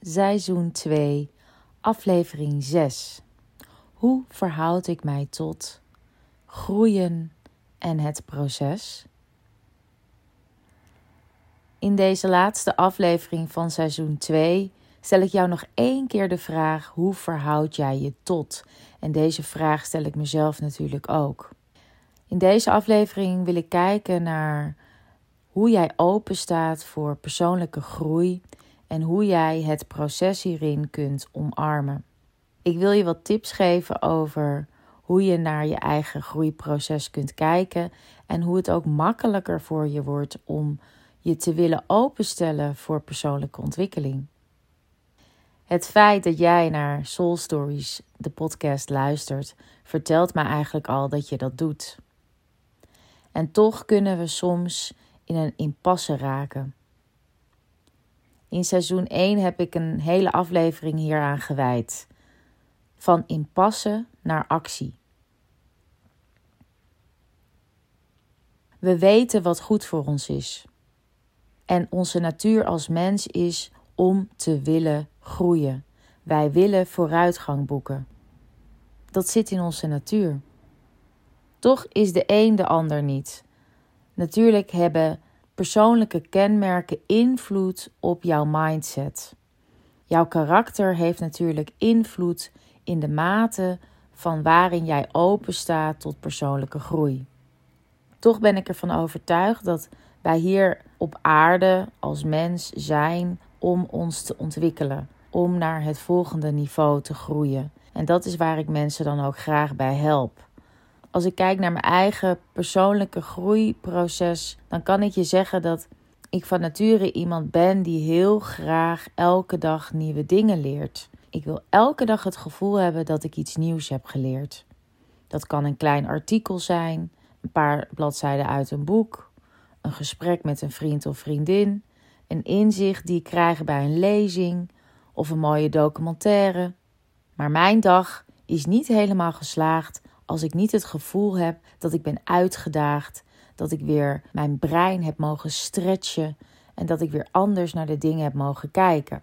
Seizoen 2, aflevering 6. Hoe verhoud ik mij tot groeien en het proces? In deze laatste aflevering van seizoen 2 stel ik jou nog één keer de vraag: hoe verhoud jij je tot? En deze vraag stel ik mezelf natuurlijk ook. In deze aflevering wil ik kijken naar hoe jij open staat voor persoonlijke groei en hoe jij het proces hierin kunt omarmen. Ik wil je wat tips geven over hoe je naar je eigen groeiproces kunt kijken en hoe het ook makkelijker voor je wordt om je te willen openstellen voor persoonlijke ontwikkeling. Het feit dat jij naar Soul Stories, de podcast, luistert, vertelt mij eigenlijk al dat je dat doet. En toch kunnen we soms in een impasse raken. In seizoen 1 heb ik een hele aflevering hieraan gewijd. Van impasse naar actie. We weten wat goed voor ons is. En onze natuur als mens is om te willen groeien. Wij willen vooruitgang boeken. Dat zit in onze natuur. Toch is de een de ander niet. Natuurlijk hebben persoonlijke kenmerken invloed op jouw mindset. Jouw karakter heeft natuurlijk invloed in de mate van waarin jij open staat tot persoonlijke groei. Toch ben ik ervan overtuigd dat wij hier op aarde als mens zijn om ons te ontwikkelen, om naar het volgende niveau te groeien. En dat is waar ik mensen dan ook graag bij help als ik kijk naar mijn eigen persoonlijke groeiproces, dan kan ik je zeggen dat ik van nature iemand ben die heel graag elke dag nieuwe dingen leert. Ik wil elke dag het gevoel hebben dat ik iets nieuws heb geleerd. Dat kan een klein artikel zijn, een paar bladzijden uit een boek, een gesprek met een vriend of vriendin, een inzicht die ik krijg bij een lezing of een mooie documentaire. Maar mijn dag is niet helemaal geslaagd als ik niet het gevoel heb dat ik ben uitgedaagd, dat ik weer mijn brein heb mogen stretchen en dat ik weer anders naar de dingen heb mogen kijken.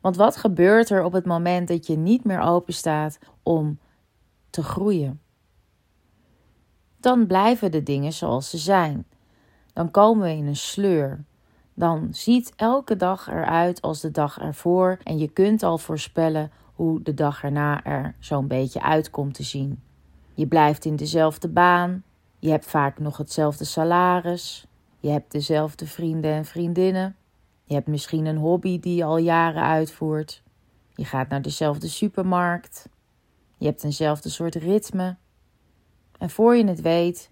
Want wat gebeurt er op het moment dat je niet meer open staat om te groeien? Dan blijven de dingen zoals ze zijn. Dan komen we in een sleur. Dan ziet elke dag eruit als de dag ervoor en je kunt al voorspellen hoe de dag erna er zo'n beetje uitkomt te zien. Je blijft in dezelfde baan, je hebt vaak nog hetzelfde salaris, je hebt dezelfde vrienden en vriendinnen, je hebt misschien een hobby die je al jaren uitvoert, je gaat naar dezelfde supermarkt, je hebt eenzelfde soort ritme. En voor je het weet,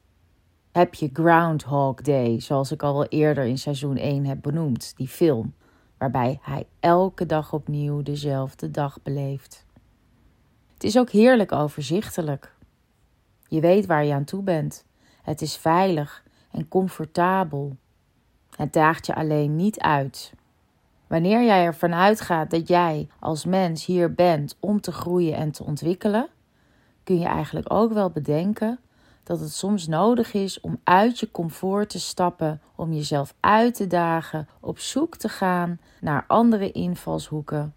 heb je Groundhog Day, zoals ik al wel eerder in seizoen 1 heb benoemd, die film waarbij hij elke dag opnieuw dezelfde dag beleeft. Het is ook heerlijk overzichtelijk. Je weet waar je aan toe bent. Het is veilig en comfortabel. Het daagt je alleen niet uit. Wanneer jij ervan uitgaat dat jij als mens hier bent om te groeien en te ontwikkelen, kun je eigenlijk ook wel bedenken dat het soms nodig is om uit je comfort te stappen, om jezelf uit te dagen, op zoek te gaan naar andere invalshoeken,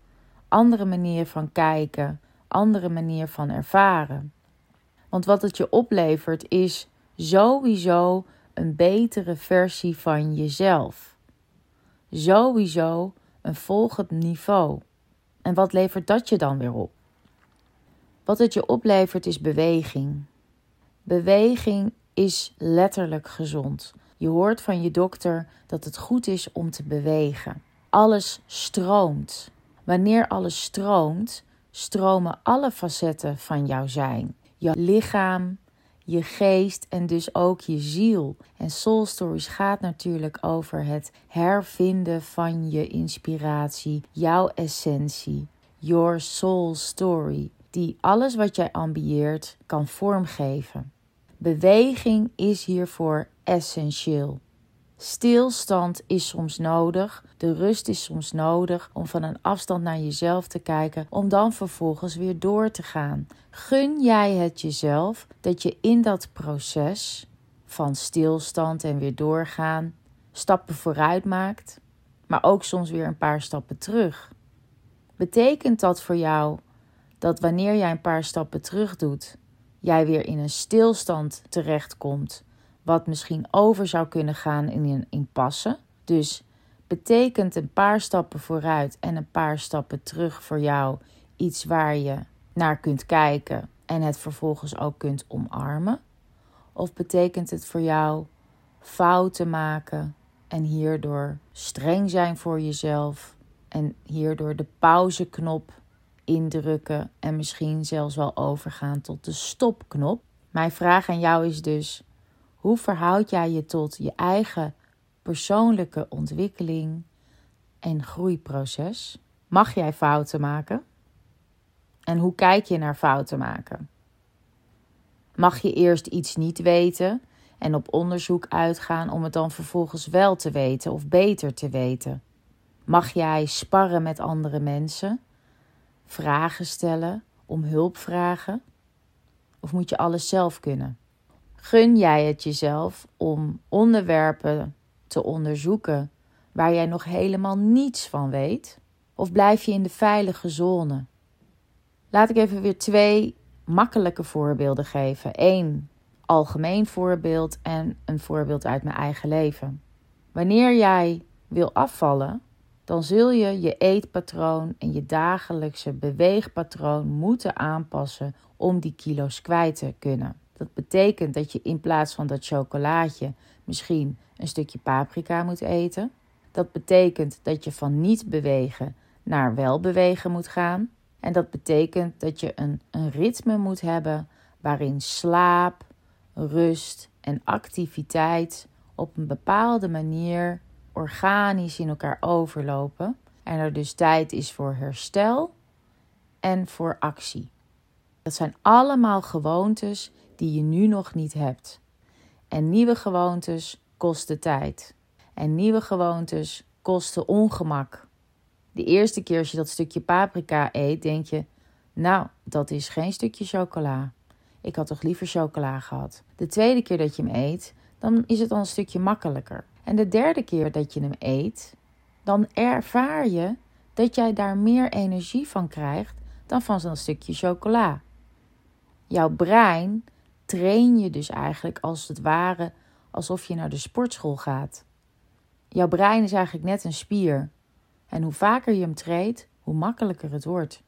andere manieren van kijken, andere manier van ervaren. Want wat het je oplevert is sowieso een betere versie van jezelf. Sowieso een volgend niveau. En wat levert dat je dan weer op? Wat het je oplevert is beweging. Beweging is letterlijk gezond. Je hoort van je dokter dat het goed is om te bewegen. Alles stroomt. Wanneer alles stroomt, stromen alle facetten van jouw zijn. Je lichaam, je geest en dus ook je ziel. En Soul Stories gaat natuurlijk over het hervinden van je inspiratie, jouw essentie, your soul story, die alles wat jij ambieert kan vormgeven. Beweging is hiervoor essentieel. Stilstand is soms nodig, de rust is soms nodig om van een afstand naar jezelf te kijken, om dan vervolgens weer door te gaan. Gun jij het jezelf dat je in dat proces van stilstand en weer doorgaan stappen vooruit maakt? maar ook soms weer een paar stappen terug. Betekent dat voor jou dat wanneer jij een paar stappen terug doet, jij weer in een stilstand terechtkomt, wat misschien over zou kunnen gaan in een impasse? Dus betekent een paar stappen vooruit en een paar stappen terug voor jou iets waar je naar kunt kijken en het vervolgens ook kunt omarmen? Of betekent het voor jou fouten maken en hierdoor streng zijn voor jezelf en hierdoor de pauzeknop indrukken en misschien zelfs wel overgaan tot de stopknop? Mijn vraag aan jou is dus: hoe verhoud jij je tot je eigen persoonlijke ontwikkeling en groeiproces? Mag jij fouten maken? En hoe kijk je naar fouten maken? Mag je eerst iets niet weten en op onderzoek uitgaan om het dan vervolgens wel te weten of beter te weten? Mag jij sparren met andere mensen? Vragen stellen, om hulp vragen? Of moet je alles zelf kunnen? Gun jij het jezelf om onderwerpen te onderzoeken waar jij nog helemaal niets van weet? Of blijf je in de veilige zone? Laat ik even weer twee makkelijke voorbeelden geven. Eén algemeen voorbeeld en een voorbeeld uit mijn eigen leven. Wanneer jij wil afvallen, dan zul je je eetpatroon en je dagelijkse beweegpatroon moeten aanpassen om die kilo's kwijt te kunnen. Dat betekent dat je in plaats van dat chocolaatje misschien een stukje paprika moet eten. Dat betekent dat je van niet bewegen naar wel bewegen moet gaan. En dat betekent dat je een, een ritme moet hebben waarin slaap, rust en activiteit op een bepaalde manier organisch in elkaar overlopen. En er dus tijd is voor herstel en voor actie. Dat zijn allemaal gewoontes die je nu nog niet hebt. En nieuwe gewoontes kosten tijd. En nieuwe gewoontes kosten ongemak. De eerste keer als je dat stukje paprika eet, denk je: Nou, dat is geen stukje chocola. Ik had toch liever chocola gehad. De tweede keer dat je hem eet, dan is het al een stukje makkelijker. En de derde keer dat je hem eet, dan ervaar je dat jij daar meer energie van krijgt dan van zo'n stukje chocola. Jouw brein train je dus eigenlijk als het ware alsof je naar de sportschool gaat. Jouw brein is eigenlijk net een spier. En hoe vaker je hem treedt, hoe makkelijker het wordt.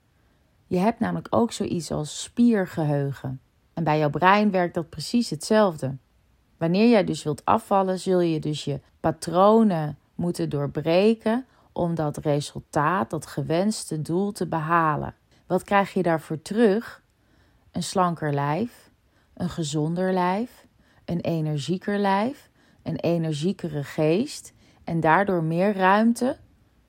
Je hebt namelijk ook zoiets als spiergeheugen. En bij jouw brein werkt dat precies hetzelfde. Wanneer jij dus wilt afvallen, zul je dus je patronen moeten doorbreken om dat resultaat, dat gewenste doel te behalen. Wat krijg je daarvoor terug? Een slanker lijf, een gezonder lijf, een energieker lijf, een energiekere geest en daardoor meer ruimte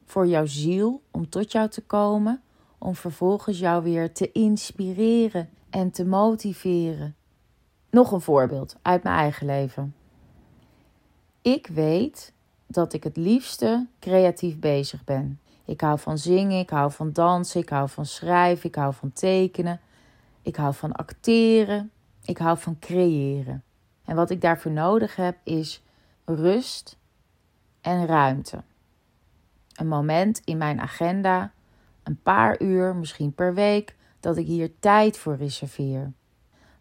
voor jouw ziel om tot jou te komen, om vervolgens jou weer te inspireren en te motiveren. Nog een voorbeeld uit mijn eigen leven. Ik weet dat ik het liefste creatief bezig ben. Ik hou van zingen, ik hou van dansen, ik hou van schrijven, ik hou van tekenen, ik hou van acteren, ik hou van creëren. En wat ik daarvoor nodig heb is rust en ruimte. Een moment in mijn agenda, een paar uur, misschien per week, dat ik hier tijd voor reserveer.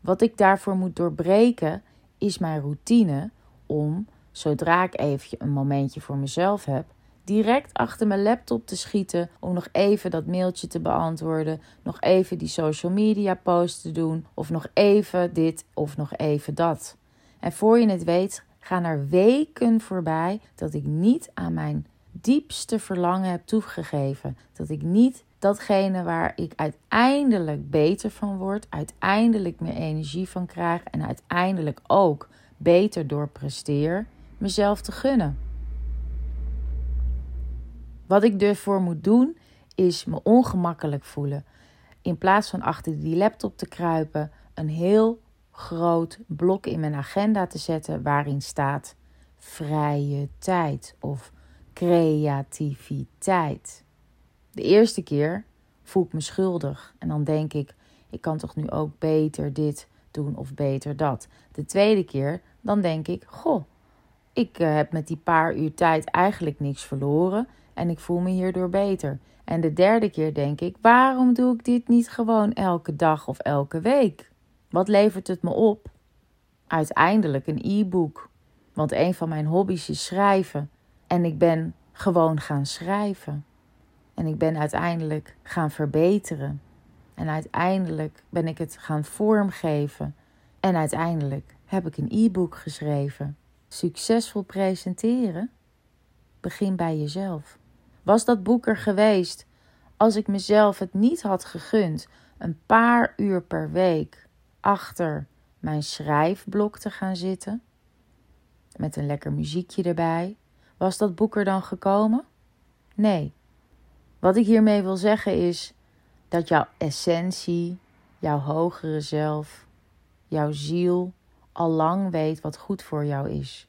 Wat ik daarvoor moet doorbreken is mijn routine om, zodra ik even een momentje voor mezelf heb, direct achter mijn laptop te schieten om nog even dat mailtje te beantwoorden, nog even die social media post te doen of nog even dit of nog even dat. En voor je het weet, gaan er weken voorbij dat ik niet aan mijn diepste verlangen heb toegegeven. Dat ik niet datgene waar ik uiteindelijk beter van word, uiteindelijk meer energie van krijg en uiteindelijk ook beter door presteer, mezelf te gunnen. Wat ik ervoor moet doen, is me ongemakkelijk voelen. In plaats van achter die laptop te kruipen, een heel groot blok in mijn agenda te zetten waarin staat vrije tijd of creativiteit. De eerste keer voel ik me schuldig en dan denk ik: ik kan toch nu ook beter dit doen of beter dat. De tweede keer dan denk ik: goh, ik eh, heb met die paar uur tijd eigenlijk niks verloren en ik voel me hierdoor beter. En de derde keer denk ik: waarom doe ik dit niet gewoon elke dag of elke week? Wat levert het me op? Uiteindelijk een e-book. Want een van mijn hobby's is schrijven. En ik ben gewoon gaan schrijven. En ik ben uiteindelijk gaan verbeteren. En uiteindelijk ben ik het gaan vormgeven. En uiteindelijk heb ik een e-book geschreven. Succesvol presenteren? Begin bij jezelf. Was dat boek er geweest als ik mezelf het niet had gegund een paar uur per week achter mijn schrijfblok te gaan zitten? Met een lekker muziekje erbij. Was dat boek er dan gekomen? Nee. Wat ik hiermee wil zeggen is dat jouw essentie, jouw hogere zelf, jouw ziel al lang weet wat goed voor jou is.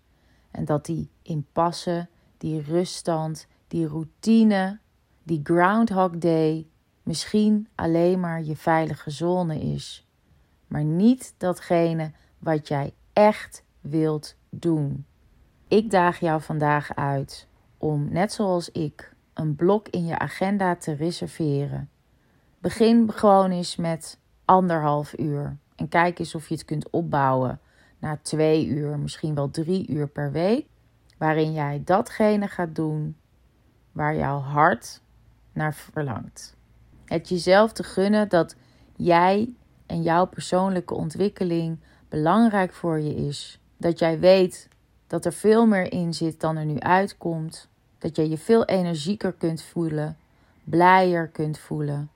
En dat die impasse, die ruststand, die routine, die Groundhog Day misschien alleen maar je veilige zone is, maar niet datgene wat jij echt wilt doen. Ik daag jou vandaag uit om, net zoals ik, een blok in je agenda te reserveren. Begin gewoon eens met anderhalf uur en kijk eens of je het kunt opbouwen naar twee uur, misschien wel drie uur per week, waarin jij datgene gaat doen waar jouw hart naar verlangt. Het jezelf te gunnen dat jij en jouw persoonlijke ontwikkeling belangrijk voor je is. Dat jij weet dat er veel meer in zit dan er nu uitkomt. Dat jij je veel energieker kunt voelen, blijer kunt voelen,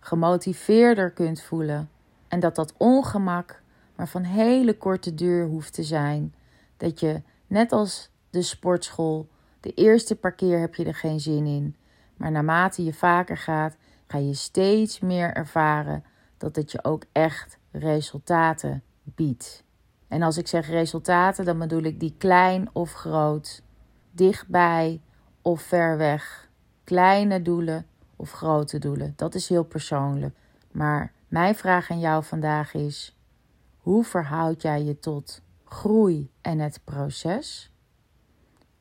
gemotiveerder kunt voelen. En dat dat ongemak maar van hele korte duur hoeft te zijn. Dat je, net als de sportschool, de eerste paar keer heb je er geen zin in. Maar naarmate je vaker gaat, ga je steeds meer ervaren dat het je ook echt resultaten biedt. En als ik zeg resultaten, dan bedoel ik die klein of groot, dichtbij of ver weg, kleine doelen of grote doelen. Dat is heel persoonlijk. Maar mijn vraag aan jou vandaag is: hoe verhoud jij je tot groei en het proces?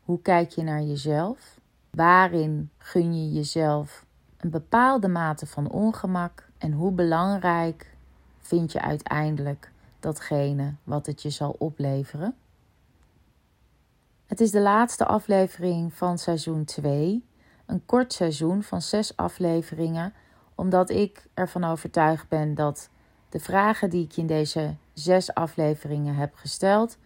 Hoe kijk je naar jezelf? Waarin gun je jezelf een bepaalde mate van ongemak? En hoe belangrijk vind je uiteindelijk datgene wat het je zal opleveren? Het is de laatste aflevering van seizoen 2. Een kort seizoen van zes afleveringen, omdat ik ervan overtuigd ben dat de vragen die ik in deze zes afleveringen heb gesteld,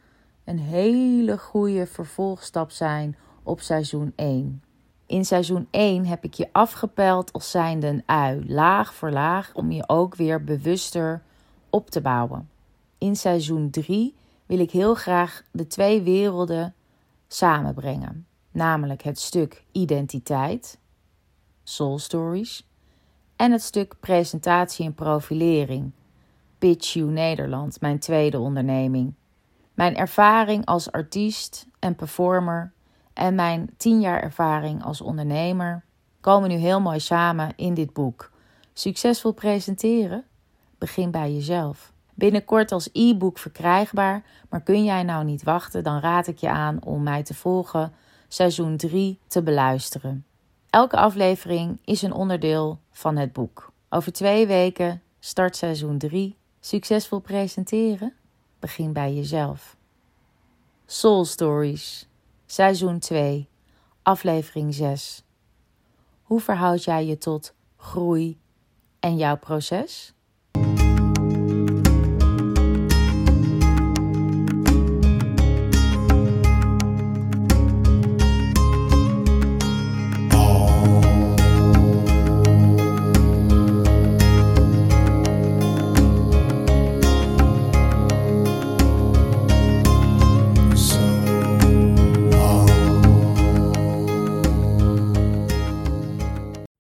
een hele goede vervolgstap zijn op seizoen 1. In seizoen 1 heb ik je afgepeld als zijnde een ui, laag voor laag, om je ook weer bewuster op te bouwen. In seizoen 3 wil ik heel graag de twee werelden samenbrengen, namelijk het stuk identiteit, soul stories, en het stuk presentatie en profilering, Pitch You Nederland, mijn tweede onderneming. Mijn ervaring als artiest en performer en mijn tien jaar ervaring als ondernemer komen nu heel mooi samen in dit boek. Succesvol presenteren? Begin bij jezelf. Binnenkort als e-book verkrijgbaar, maar kun jij nou niet wachten, dan raad ik je aan om mij te volgen, seizoen 3 te beluisteren. Elke aflevering is een onderdeel van het boek. Over twee weken start seizoen 3. Succesvol presenteren? Begin bij jezelf. Soul Stories, seizoen 2, aflevering 6. Hoe verhoud jij je tot groei en jouw proces?